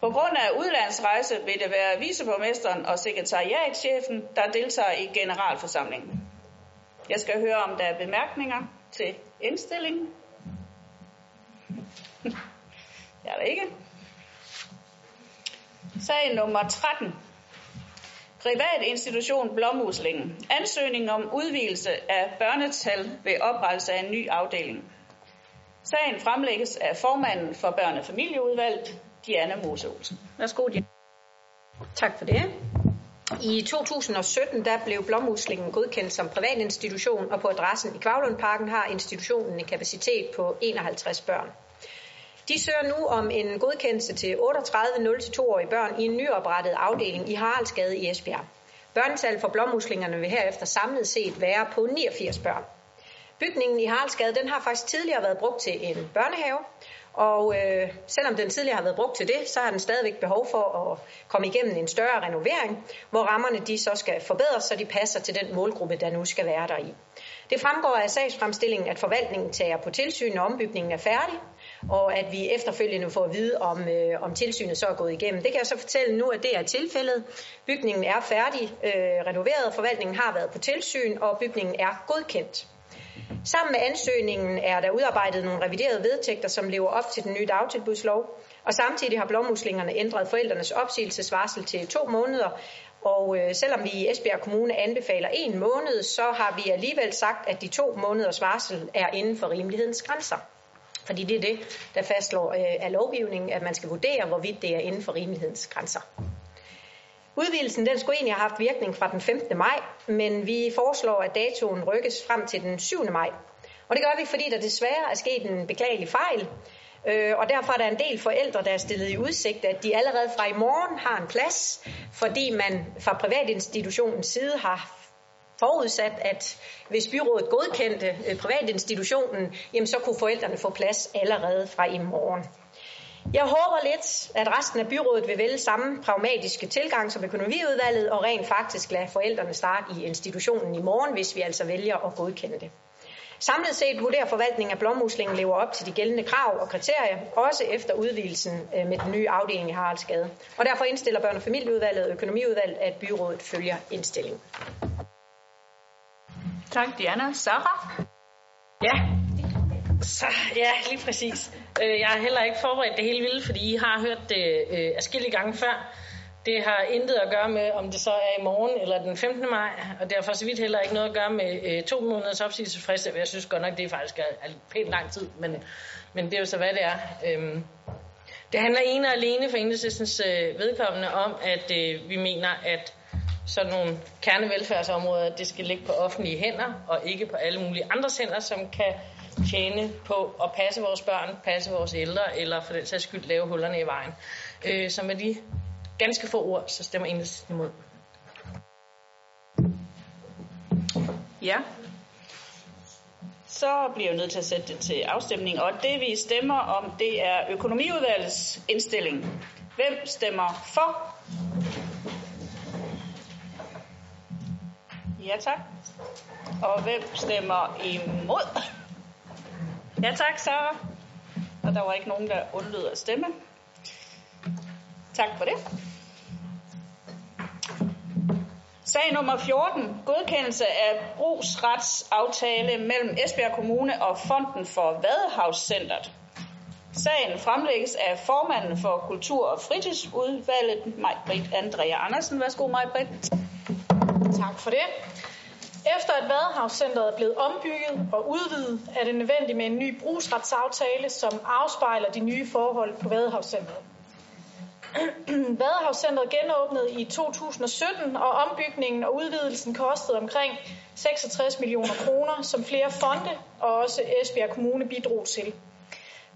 På grund af udlandsrejse vil det være viceborgmesteren og sekretariatschefen, der deltager i generalforsamlingen. Jeg skal høre, om der er bemærkninger til indstillingen. [laughs] Det er der ikke. Sag nummer 13. Privat institution Blomhuslingen. Ansøgning om udvidelse af børnetal ved oprettelse af en ny afdeling. Sagen fremlægges af formanden for børnefamilieudvalget, Diana Mose Olsen. Værsgo, Diana. Tak for det. I 2017 der blev Blåmuslingen godkendt som privat institution, og på adressen i Kvavlundparken har institutionen en kapacitet på 51 børn. De søger nu om en godkendelse til 38 0-2-årige børn i en nyoprettet afdeling i Haraldsgade i Esbjerg. Børnetal for blåmuslingerne vil herefter samlet set være på 89 børn. Bygningen i Haraldsgade den har faktisk tidligere været brugt til en børnehave, og øh, selvom den tidligere har været brugt til det, så har den stadigvæk behov for at komme igennem en større renovering, hvor rammerne de så skal forbedres, så de passer til den målgruppe, der nu skal være der i. Det fremgår af sagsfremstillingen, at forvaltningen tager på tilsyn, når ombygningen er færdig, og at vi efterfølgende får at vide, om, øh, om tilsynet så er gået igennem. Det kan jeg så fortælle nu, at det er tilfældet. Bygningen er færdig øh, renoveret, forvaltningen har været på tilsyn, og bygningen er godkendt. Sammen med ansøgningen er der udarbejdet nogle reviderede vedtægter, som lever op til den nye dagtilbudslov, Og samtidig har blommuslingerne ændret forældrenes opsigelsesvarsel til to måneder, og øh, selvom vi i Esbjerg Kommune anbefaler en måned, så har vi alligevel sagt, at de to måneders varsel er inden for rimelighedens grænser. Fordi det er det, der fastslår øh, af lovgivningen, at man skal vurdere, hvorvidt det er inden for rimelighedens grænser. Udvidelsen den skulle egentlig have haft virkning fra den 15. maj, men vi foreslår, at datoen rykkes frem til den 7. maj. Og det gør vi, fordi der desværre er sket en beklagelig fejl, øh, og derfor er der en del forældre, der er stillet i udsigt, at de allerede fra i morgen har en plads, fordi man fra privatinstitutionens side har forudsat, at hvis byrådet godkendte øh, privatinstitutionen, jamen så kunne forældrene få plads allerede fra i morgen. Jeg håber lidt, at resten af byrådet vil vælge samme pragmatiske tilgang som økonomiudvalget og rent faktisk lade forældrene starte i institutionen i morgen, hvis vi altså vælger at godkende det. Samlet set vurderer forvaltningen af blåmuslingen lever op til de gældende krav og kriterier, også efter udvidelsen øh, med den nye afdeling i Haraldsgade. Og derfor indstiller børne- og familieudvalget og økonomiudvalget, at byrådet følger indstillingen. Tak, Diana. Sarah? Ja, så, ja, lige præcis. Øh, jeg har heller ikke forberedt det hele vilde, fordi I har hørt det øh, afskillige gange før. Det har intet at gøre med, om det så er i morgen eller den 15. maj, og det har for så vidt heller ikke noget at gøre med øh, to måneders opsigelsesfrist. Jeg synes godt nok, det er faktisk er, er pænt lang tid, men, men det er jo så, hvad det er. Øhm, det handler ene og alene for enhedslistens øh, vedkommende om, at øh, vi mener, at sådan nogle kernevelfærdsområder, det skal ligge på offentlige hænder, og ikke på alle mulige andres hænder, som kan tjene på at passe vores børn, passe vores ældre, eller for den sags skyld lave hullerne i vejen. Øh, så med de ganske få ord, så stemmer enhedslisten imod. Ja. Så bliver jeg nødt til at sætte det til afstemning, og det vi stemmer om, det er økonomiudvalgets indstilling. Hvem stemmer for? Ja tak. Og hvem stemmer imod? Ja tak, Sara. Og der var ikke nogen, der undlod at stemme. Tak for det. Sag nummer 14. Godkendelse af brugsretsaftale mellem Esbjerg Kommune og Fonden for Vadehavscentret. Sagen fremlægges af formanden for Kultur- og Fritidsudvalget, Majbrit Andrea Andersen. Værsgo, Maj-Britt. Tak for det. Efter at Vadehavscenteret er blevet ombygget og udvidet, er det nødvendigt med en ny brugsretsaftale, som afspejler de nye forhold på Vadehavscenteret. Vadehavscenteret genåbnede i 2017, og ombygningen og udvidelsen kostede omkring 66 millioner kroner, som flere fonde og også Esbjerg Kommune bidrog til.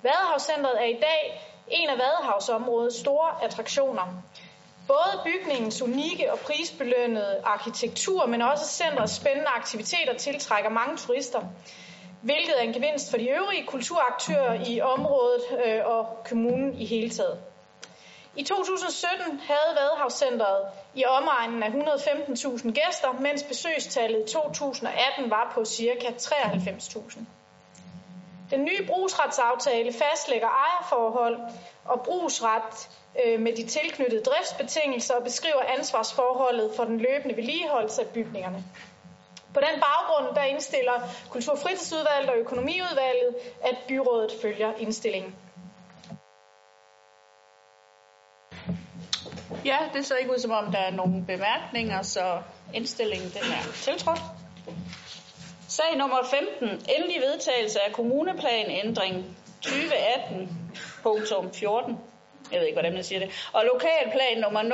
Vadehavscenteret er i dag en af Vadehavsområdets store attraktioner. Både bygningens unikke og prisbelønnede arkitektur, men også centrets spændende aktiviteter tiltrækker mange turister, hvilket er en gevinst for de øvrige kulturaktører i området øh, og kommunen i hele taget. I 2017 havde Vadehavscenteret i omegnen af 115.000 gæster, mens besøgstallet i 2018 var på ca. 93.000. Den nye brugsretsaftale fastlægger ejerforhold og brugsret øh, med de tilknyttede driftsbetingelser og beskriver ansvarsforholdet for den løbende vedligeholdelse af bygningerne. På den baggrund der indstiller Kulturfritidsudvalget og Økonomiudvalget, at byrådet følger indstillingen. Ja, det ser ikke ud som om, der er nogle bemærkninger, så indstillingen den er tiltrådt. Sag nummer 15. Endelig vedtagelse af kommuneplanændring 2018.14. Jeg ved ikke, hvordan man siger det. Og lokalplan nummer 01-020-008.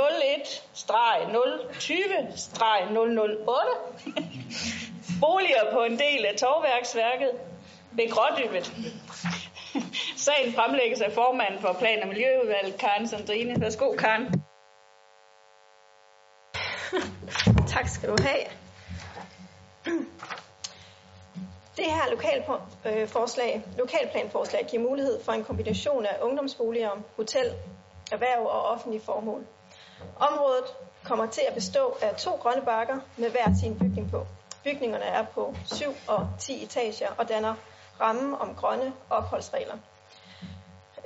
[laughs] Boliger på en del af Torværksværket ved Grådybet. [laughs] Sagen fremlægges af formanden for Plan- og Miljøudvalget, Karen Sandrine. Værsgo, Karen. [laughs] Tak skal du have. Det her lokalforslag, øh, lokalplanforslag giver mulighed for en kombination af ungdomsboliger, hotel, erhverv og offentlige formål. Området kommer til at bestå af to grønne bakker med hver sin bygning på. Bygningerne er på 7 og 10 etager og danner rammen om grønne opholdsregler.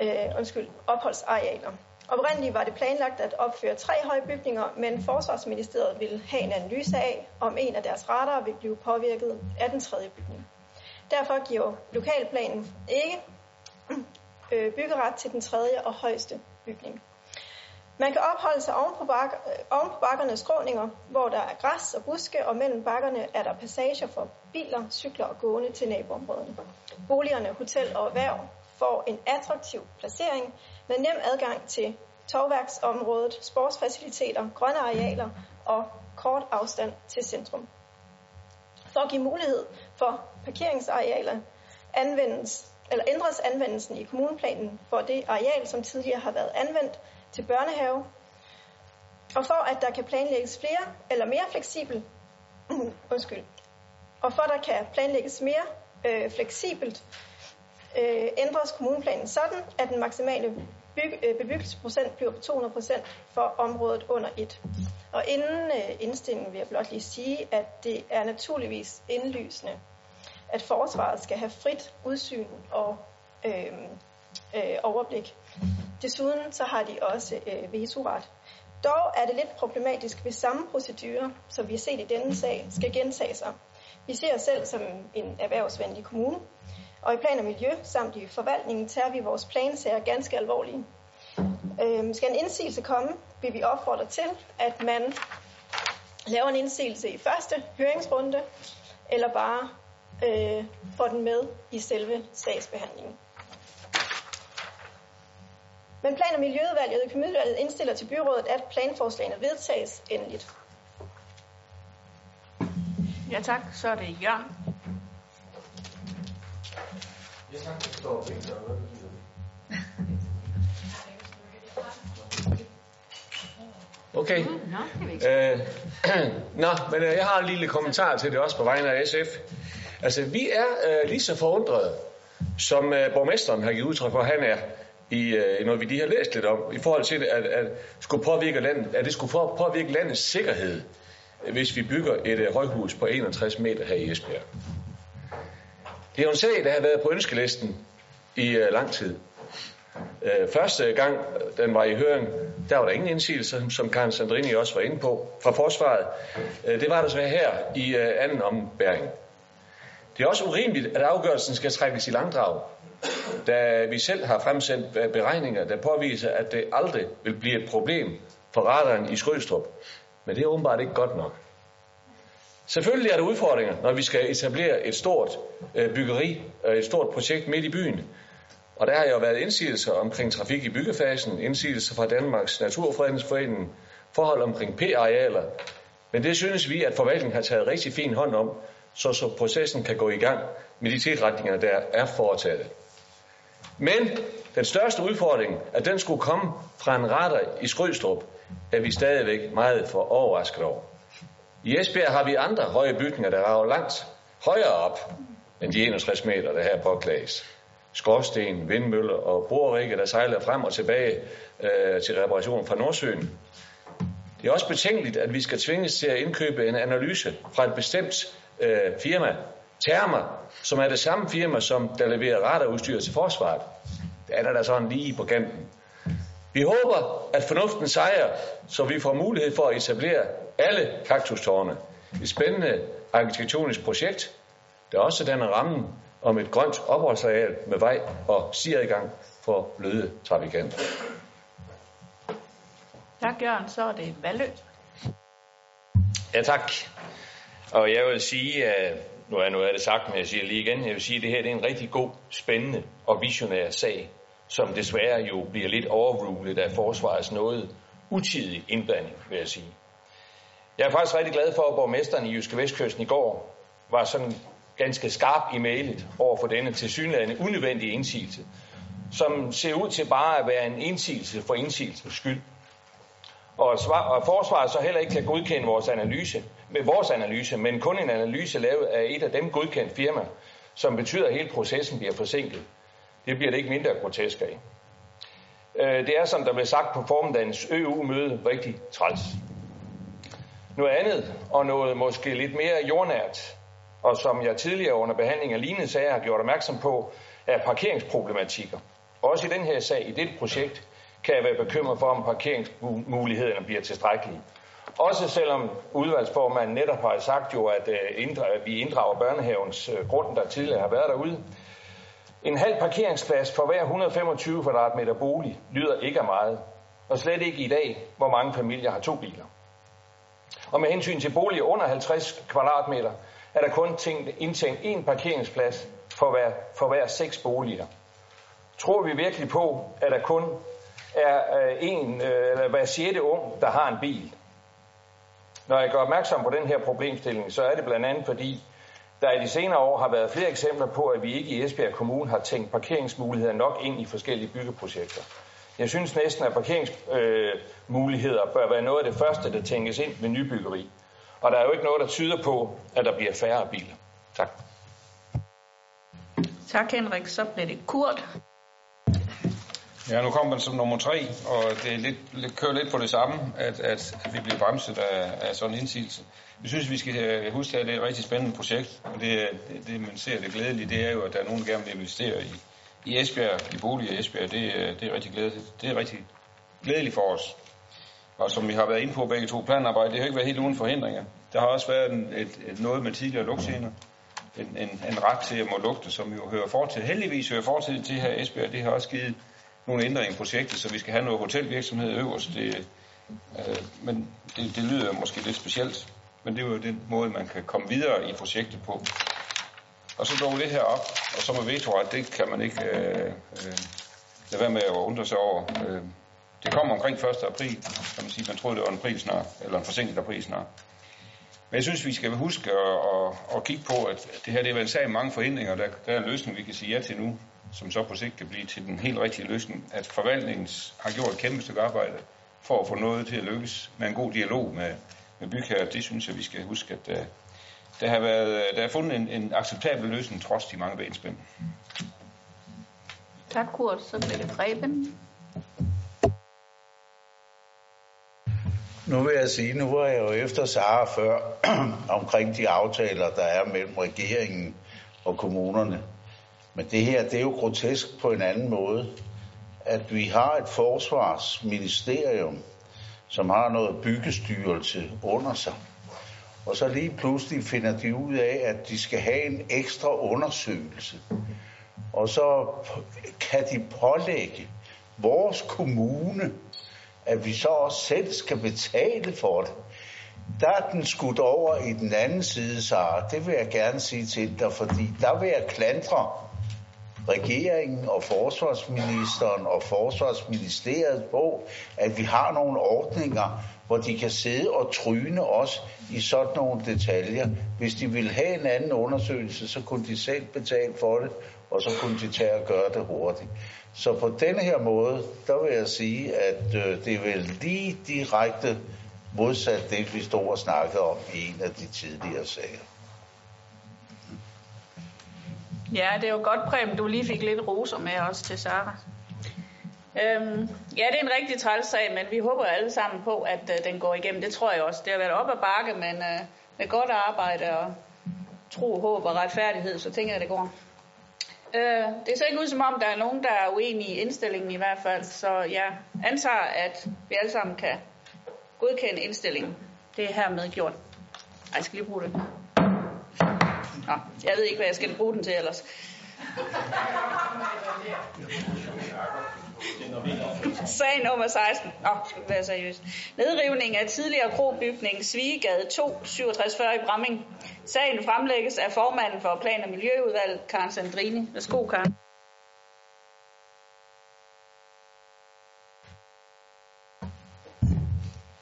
Øh, undskyld, opholdsarealer. Oprindeligt var det planlagt at opføre tre høje bygninger, men Forsvarsministeriet ville have en analyse af, om en af deres radarer ville blive påvirket af den tredje bygning. Derfor giver lokalplanen ikke [clears throat] øh, byggeret til den tredje og højeste bygning. Man kan opholde sig oven på, bak, øh, oven på bakkernes skråninger, hvor der er græs og buske, og mellem bakkerne er der passager for biler, cykler og gående til naboområderne. Boligerne, hotel og erhverv får en attraktiv placering med nem adgang til togværksområdet, sportsfaciliteter, grønne arealer og kort afstand til centrum. For at give mulighed for parkeringsarealer anvendes, eller ændres anvendelsen i kommuneplanen for det areal, som tidligere har været anvendt til børnehave, og for at der kan planlægges flere eller mere fleksibelt, [clears throat] undskyld, og for at der kan planlægges mere øh, fleksibelt, øh, ændres kommuneplanen sådan, at den maksimale byg, øh, bebyggelsesprocent bliver på 200% for området under et. Og inden øh, indstillingen vil jeg blot lige sige, at det er naturligvis indlysende, at forsvaret skal have frit udsyn og øh, øh, overblik. Desuden så har de også øh, vetoret. Dog er det lidt problematisk, hvis samme procedurer, som vi har set i denne sag, skal gentage sig. Vi ser os selv som en erhvervsvenlig kommune, og i plan og miljø samt i forvaltningen tager vi vores plansager ganske alvorlige. Øh, skal en indsigelse komme, vil vi opfordre til, at man laver en indsigelse i første høringsrunde, eller bare øh, får den med i selve sagsbehandlingen. Men plan- og miljøudvalget og økonomiudvalget indstiller til byrådet, at planforslagene vedtages endeligt. Ja tak, så er det Jørgen. Ja, tak. Det står Victor. Hvad betyder det? Okay. Øh, [clears throat] Nå, men øh, jeg har en lille kommentar til det også på vegne af SF. Altså, vi er øh, lige så forundrede, som øh, borgmesteren har givet udtryk for, han er i øh, noget, vi lige har læst lidt om, i forhold til, at, at, skulle påvirke landet, at det skulle påvirke landets sikkerhed, hvis vi bygger et øh, højhus på 61 meter her i Esbjerg. Det er jo en sag, der har været på ønskelisten i øh, lang tid. Øh, første gang, den var i høring, der var der ingen indsigelser, som Karen Sandrini også var inde på, fra forsvaret. Øh, det var der så her i øh, anden ombæring. Det er også urimeligt, at afgørelsen skal trækkes i langdrag, da vi selv har fremsendt øh, beregninger, der påviser, at det aldrig vil blive et problem for radaren i Skrødstrup. Men det er åbenbart ikke godt nok. Selvfølgelig er der udfordringer, når vi skal etablere et stort øh, byggeri, øh, et stort projekt midt i byen. Og der har jo været indsigelser omkring trafik i byggefasen, indsigelser fra Danmarks Naturfredningsforening, forhold omkring P-arealer. Men det synes vi, at forvaltningen har taget rigtig fin hånd om, så, så processen kan gå i gang med de tilretninger, der er foretaget. Men den største udfordring, at den skulle komme fra en retter i Skrydstrup, er vi stadigvæk meget for overrasket over. I Esbjerg har vi andre høje bygninger, der rager langt højere op end de 61 meter, der her påklages. Skorsten, vindmøller og borerikke, der sejler frem og tilbage øh, til reparation fra Nordsøen. Det er også betænkeligt, at vi skal tvinges til at indkøbe en analyse fra et bestemt øh, firma, Therma, som er det samme firma, som der leverer radarudstyr til forsvaret. Det er der sådan lige på kanten. Vi håber, at fornuften sejrer, så vi får mulighed for at etablere alle kaktustårne. Et spændende arkitektonisk projekt, der også danner rammen om et grønt opholdsareal med vej og sigeradgang for bløde trafikanter. Tak, Jørgen. Så er det Valø. Ja, tak. Og jeg vil sige, at nu er, nu er det sagt, men jeg siger lige igen, jeg vil sige, at det her det er en rigtig god, spændende og visionær sag, som desværre jo bliver lidt overrulet af forsvarets noget utidig indblanding, vil jeg sige. Jeg er faktisk rigtig glad for, at borgmesteren i Jyske Vestkysten i går var sådan ganske skarp i mailet over for denne tilsyneladende unødvendige indsigelse, som ser ud til bare at være en indsigelse for indsigelsens skyld. Og, svar, og forsvaret så heller ikke kan godkende vores analyse, med vores analyse, men kun en analyse lavet af et af dem godkendt firma, som betyder, at hele processen bliver forsinket. Det bliver det ikke mindre grotesk af. Øh, det er, som der blev sagt på formiddagens EU-møde, rigtig træls. Noget andet, og noget måske lidt mere jordnært, og som jeg tidligere under behandling af lignende sager har gjort opmærksom på, er parkeringsproblematikker. Også i den her sag, i dette projekt, kan jeg være bekymret for, om parkeringsmulighederne bliver tilstrækkelige. Også selvom udvalgsformanden netop har sagt jo, at, øh, vi inddrager børnehavens øh, grund, der tidligere har været derude. En halv parkeringsplads for hver 125 kvadratmeter bolig lyder ikke af meget, og slet ikke i dag, hvor mange familier har to biler. Og med hensyn til boliger under 50 kvadratmeter, er der kun tænkt, indtænkt én parkeringsplads for hver, for hver seks boliger. Tror vi virkelig på, at der kun er øh, en øh, eller hver sjette ung, der har en bil? Når jeg gør opmærksom på den her problemstilling, så er det blandt andet fordi, der i de senere år har været flere eksempler på, at vi ikke i Esbjerg Kommune har tænkt parkeringsmuligheder nok ind i forskellige byggeprojekter. Jeg synes næsten, at parkeringsmuligheder øh, bør være noget af det første, der tænkes ind ved nybyggeri. Og der er jo ikke noget, der tyder på, at der bliver færre biler. Tak. Tak Henrik, så bliver det kort. Ja, nu kommer man som nummer tre, og det er lidt, lidt, kører lidt på det samme, at, at, at vi bliver bremset af, af sådan en indsigelse. Vi synes, vi skal øh, huske, at det er et rigtig spændende projekt, og det, det, det man ser det glædelige, det er jo, at der er nogen, der gerne vil investere i, i Esbjerg, i bolig i Esbjerg. Det, øh, det er rigtig glædeligt. Det er rigtig glædeligt for os. Og som vi har været inde på begge to, planarbejde, det har ikke været helt uden forhindringer. Der har også været en, et, et, noget med tidligere lugtscener. En, en, en ret til at må lugte, som jo hører fortid. Heldigvis hører fortid til her i Esbjerg. Det har også givet nogle ændringer i projektet, så vi skal have noget hotelvirksomhed øverst. Det, øh, men det, det lyder måske lidt specielt, men det er jo den måde, man kan komme videre i projektet på. Og så dog det her op, og så med vetoret, det kan man ikke øh, øh, lade være med at undre sig over. Øh, det kommer omkring 1. april, kan man sige. Man troede, det var en april snart, eller en forsinket april snart. Men jeg synes, vi skal huske at, at, at kigge på, at det her det er en sag med mange forhindringer. Der, der er en løsning, vi kan sige ja til nu, som så på sigt kan blive til den helt rigtige løsning. At forvaltningen har gjort et kæmpe stykke arbejde for at få noget til at lykkes med en god dialog med, med bygherrer. Det synes jeg, vi skal huske, at uh, der har, været, der er fundet en, en acceptabel løsning trods de mange benspænd. Tak, Kurt. Så bliver det Preben. Nu vil jeg sige, nu var jeg jo efter Sara før [clears throat] omkring de aftaler, der er mellem regeringen og kommunerne. Men det her, det er jo grotesk på en anden måde, at vi har et forsvarsministerium, som har noget byggestyrelse under sig. Og så lige pludselig finder de ud af, at de skal have en ekstra undersøgelse. Og så kan de pålægge vores kommune at vi så også selv skal betale for det. Der er den skudt over i den anden side, så det vil jeg gerne sige til dig, fordi der vil jeg klandre regeringen og forsvarsministeren og forsvarsministeriet på, at vi har nogle ordninger, hvor de kan sidde og tryne os i sådan nogle detaljer. Hvis de vil have en anden undersøgelse, så kunne de selv betale for det, og så kunne de tage og gøre det hurtigt. Så på denne her måde, der vil jeg sige, at øh, det er vel lige direkte modsat det, vi stod og snakkede om i en af de tidligere sager. Ja, det er jo godt, Preben, du lige fik lidt roser med os til Sara. Øhm, ja, det er en rigtig træls sag, men vi håber alle sammen på, at øh, den går igennem. Det tror jeg også. Det har været op ad bakke, men øh, med godt arbejde og tro, håb og retfærdighed, så tænker jeg, det går. Øh, det ser ikke ud som om, der er nogen, der er uenige i indstillingen i hvert fald, så jeg antager, at vi alle sammen kan godkende indstillingen. Det er hermed gjort. Ej, jeg skal lige bruge det. Nå, jeg ved ikke, hvad jeg skal bruge den til ellers. Sag nummer 16. Nå, skal vi være seriøs. Nedrivning af tidligere krobygning Svigegade 2, 6740 i Bramming. Sagen fremlægges af formanden for Plan- og Miljøudvalget, Karen Sandrini. Værsgo, Karen.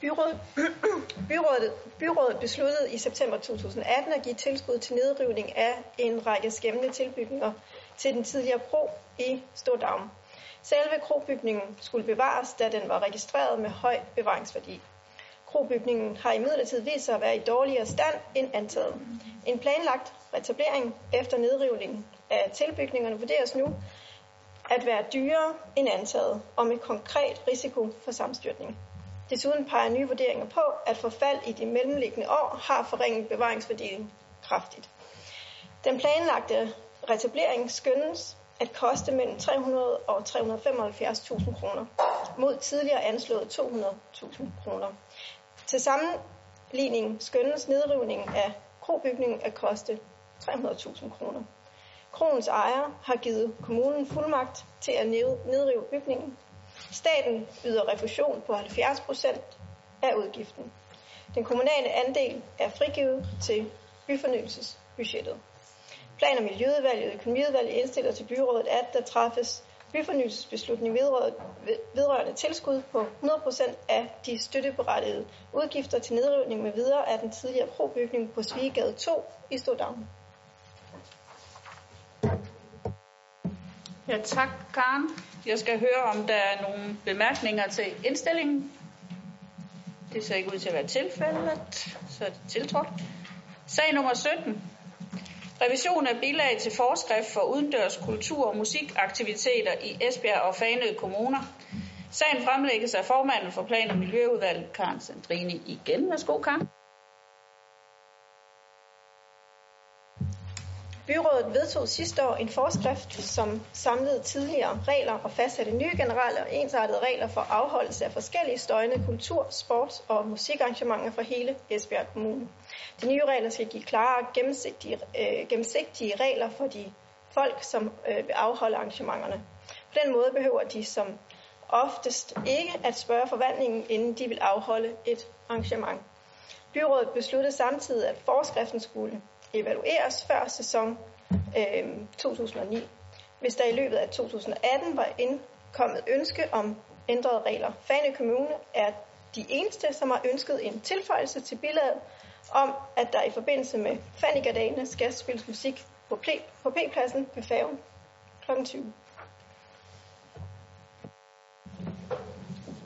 Byrådet, [clears throat] byrådet, byrådet besluttede i september 2018 at give tilskud til nedrivning af en række skæmmende tilbygninger til den tidligere kro i Stordavn. Selve krobygningen skulle bevares, da den var registreret med høj bevaringsværdi. Krobygningen har imidlertid vist sig at være i dårligere stand end antaget. En planlagt retablering efter nedrivningen af tilbygningerne vurderes nu at være dyrere end antaget og med konkret risiko for samstyrtning. Desuden peger nye vurderinger på, at forfald i de mellemliggende år har forringet bevaringsværdien kraftigt. Den planlagte retablering skønnes at koste mellem 300 og 375.000 kroner, mod tidligere anslået 200.000 kroner. Til sammenligning skønnes nedrivningen af krobygningen at koste 300.000 kroner. Kronens ejer har givet kommunen fuldmagt til at nedrive bygningen. Staten yder refusion på 70 procent af udgiften. Den kommunale andel er frigivet til byfornyelsesbudgettet. Plan- og Miljøudvalget og Økonomiudvalget indstiller til byrådet, at der træffes byfornyelsesbeslutning vedrørende tilskud på 100% af de støtteberettigede udgifter til nedrivning med videre af den tidligere probygning på Svigegade 2 i Stodavn. Ja, tak, Karen. Jeg skal høre, om der er nogle bemærkninger til indstillingen. Det ser ikke ud til at være tilfældet, så er det tiltrådt. Sag nummer 17. Revision af bilag til forskrift for udendørs kultur- og musikaktiviteter i Esbjerg og Fanø kommuner. Sagen fremlægges af formanden for Plan- og Miljøudvalget, Karen Sandrini. Igen, værsgo, Karen. Byrådet vedtog sidste år en forskrift, som samlede tidligere regler og fastsatte nye generelle og ensartede regler for afholdelse af forskellige støjende kultur-, sports- og musikarrangementer for hele Esbjerg Kommune. De nye regler skal give klare og gennemsigtige, øh, gennemsigtige regler for de folk, som øh, vil afholde arrangementerne. På den måde behøver de som oftest ikke at spørge forvaltningen, inden de vil afholde et arrangement. Byrådet besluttede samtidig, at forskriften skulle evalueres før sæson øh, 2009. Hvis der i løbet af 2018 var indkommet ønske om ændrede regler. Fane Kommune er de eneste, som har ønsket en tilføjelse til billedet om, at der i forbindelse med Fanigardagene skal spilles musik på, på P-pladsen ved færgen kl. 20.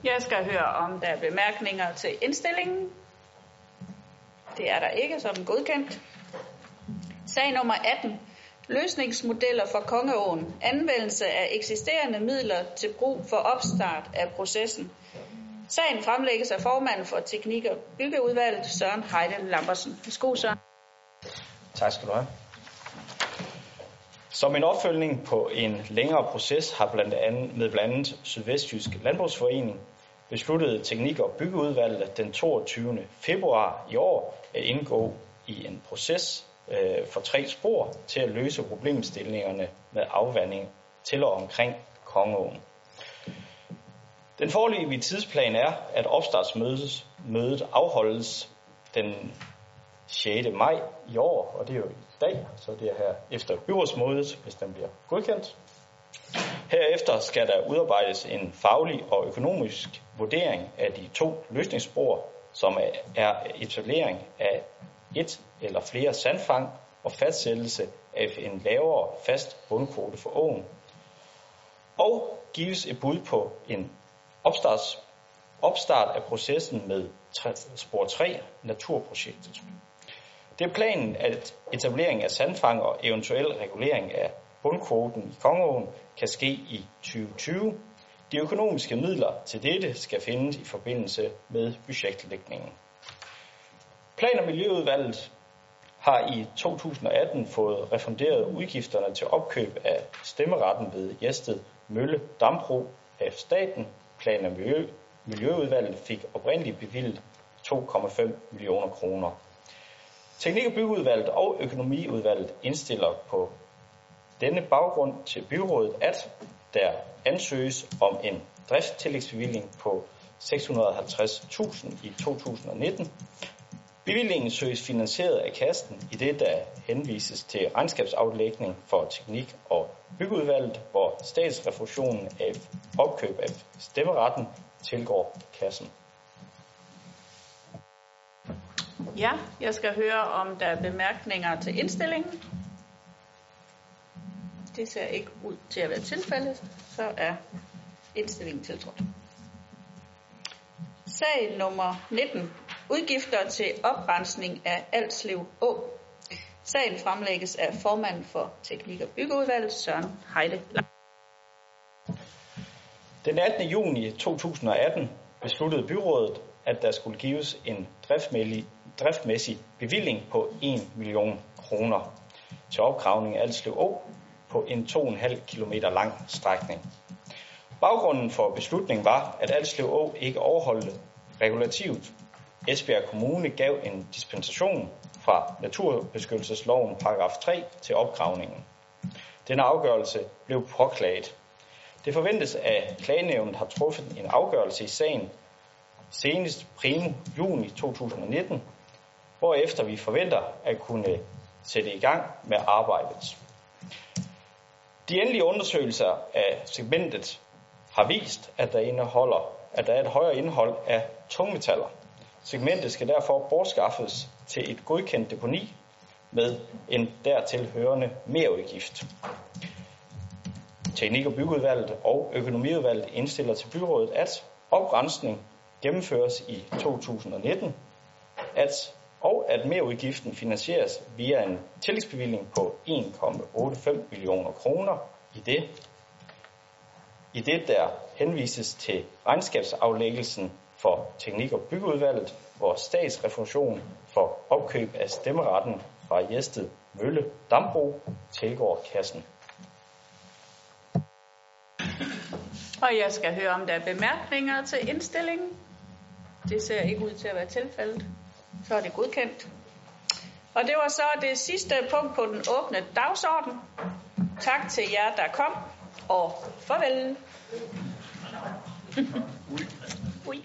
Jeg skal høre, om der er bemærkninger til indstillingen. Det er der ikke, så er den godkendt. Sag nummer 18. Løsningsmodeller for Kongeåen. Anvendelse af eksisterende midler til brug for opstart af processen. Sagen fremlægges af formanden for Teknik- og Byggeudvalget, Søren Heide Lambersen. Værsgo, Søren. Tak skal du have. Som en opfølgning på en længere proces har blandt andet, med blandt andet Sydvestjysk Landbrugsforening besluttede Teknik- og Byggeudvalget den 22. februar i år at indgå i en proces øh, for tre spor til at løse problemstillingerne med afvanding til og omkring Kongeåen. Den forlige tidsplan er, at opstartsmødet mødet afholdes den 6. maj i år, og det er jo i dag, så det er her efter byrådsmødet, hvis den bliver godkendt. Herefter skal der udarbejdes en faglig og økonomisk vurdering af de to løsningsspor, som er etablering af et eller flere sandfang og fastsættelse af en lavere fast bundkvote for åen. Og gives et bud på en opstarts, opstart af processen med spor 3 naturprojektet. Det er planen, at etablering af sandfang og eventuel regulering af bundkvoten i Kongeåen kan ske i 2020. De økonomiske midler til dette skal findes i forbindelse med budgetlægningen. Plan- og Miljøudvalget har i 2018 fået refunderet udgifterne til opkøb af stemmeretten ved Jested Mølle Dambro af staten. Plan- og Miljø, Miljøudvalget fik oprindeligt bevilget 2,5 millioner kroner. Teknik- og byggeudvalget og økonomiudvalget indstiller på denne baggrund til byrådet, at der ansøges om en driftstillægsbevilling på 650.000 i 2019 Bevillingen søges finansieret af kassen i det, der henvises til regnskabsaflægning for teknik- og byggeudvalget, hvor statsrefusionen af opkøb af stemmeretten tilgår kassen. Ja, jeg skal høre, om der er bemærkninger til indstillingen. Det ser ikke ud til at være tilfældet, så er indstillingen tiltrådt. Sag nummer 19. Udgifter til oprensning af Alslev Å. Sagen fremlægges af formanden for Teknik- og Byggeudvalget, Søren Heide. Den 18. juni 2018 besluttede byrådet, at der skulle gives en driftmæssig bevilling på 1 million kroner til opgravning af Alslev Å på en 2,5 km lang strækning. Baggrunden for beslutningen var, at Alslev Å ikke overholdte regulativet Esbjerg Kommune gav en dispensation fra naturbeskyttelsesloven paragraf 3 til opgravningen. Denne afgørelse blev påklaget. Det forventes, at klagenævnet har truffet en afgørelse i sagen senest primo juni 2019, hvorefter vi forventer at kunne sætte i gang med arbejdet. De endelige undersøgelser af segmentet har vist, at der, indeholder, at der er et højere indhold af tungmetaller. Segmentet skal derfor bortskaffes til et godkendt deponi med en dertil hørende merudgift. Teknik- og byggeudvalget og økonomiudvalget indstiller til byrådet, at oprensning gennemføres i 2019, at, og at merudgiften finansieres via en tillægsbevilling på 1,85 millioner kroner i det, i det der henvises til regnskabsaflæggelsen for teknik- og byggeudvalget, hvor statsrefusion for opkøb af stemmeretten fra Jested Mølle Dambro tilgår kassen. Og jeg skal høre, om der er bemærkninger til indstillingen. Det ser ikke ud til at være tilfældet. Så er det godkendt. Og det var så det sidste punkt på den åbne dagsorden. Tak til jer, der kom, og farvel. [laughs] Oui.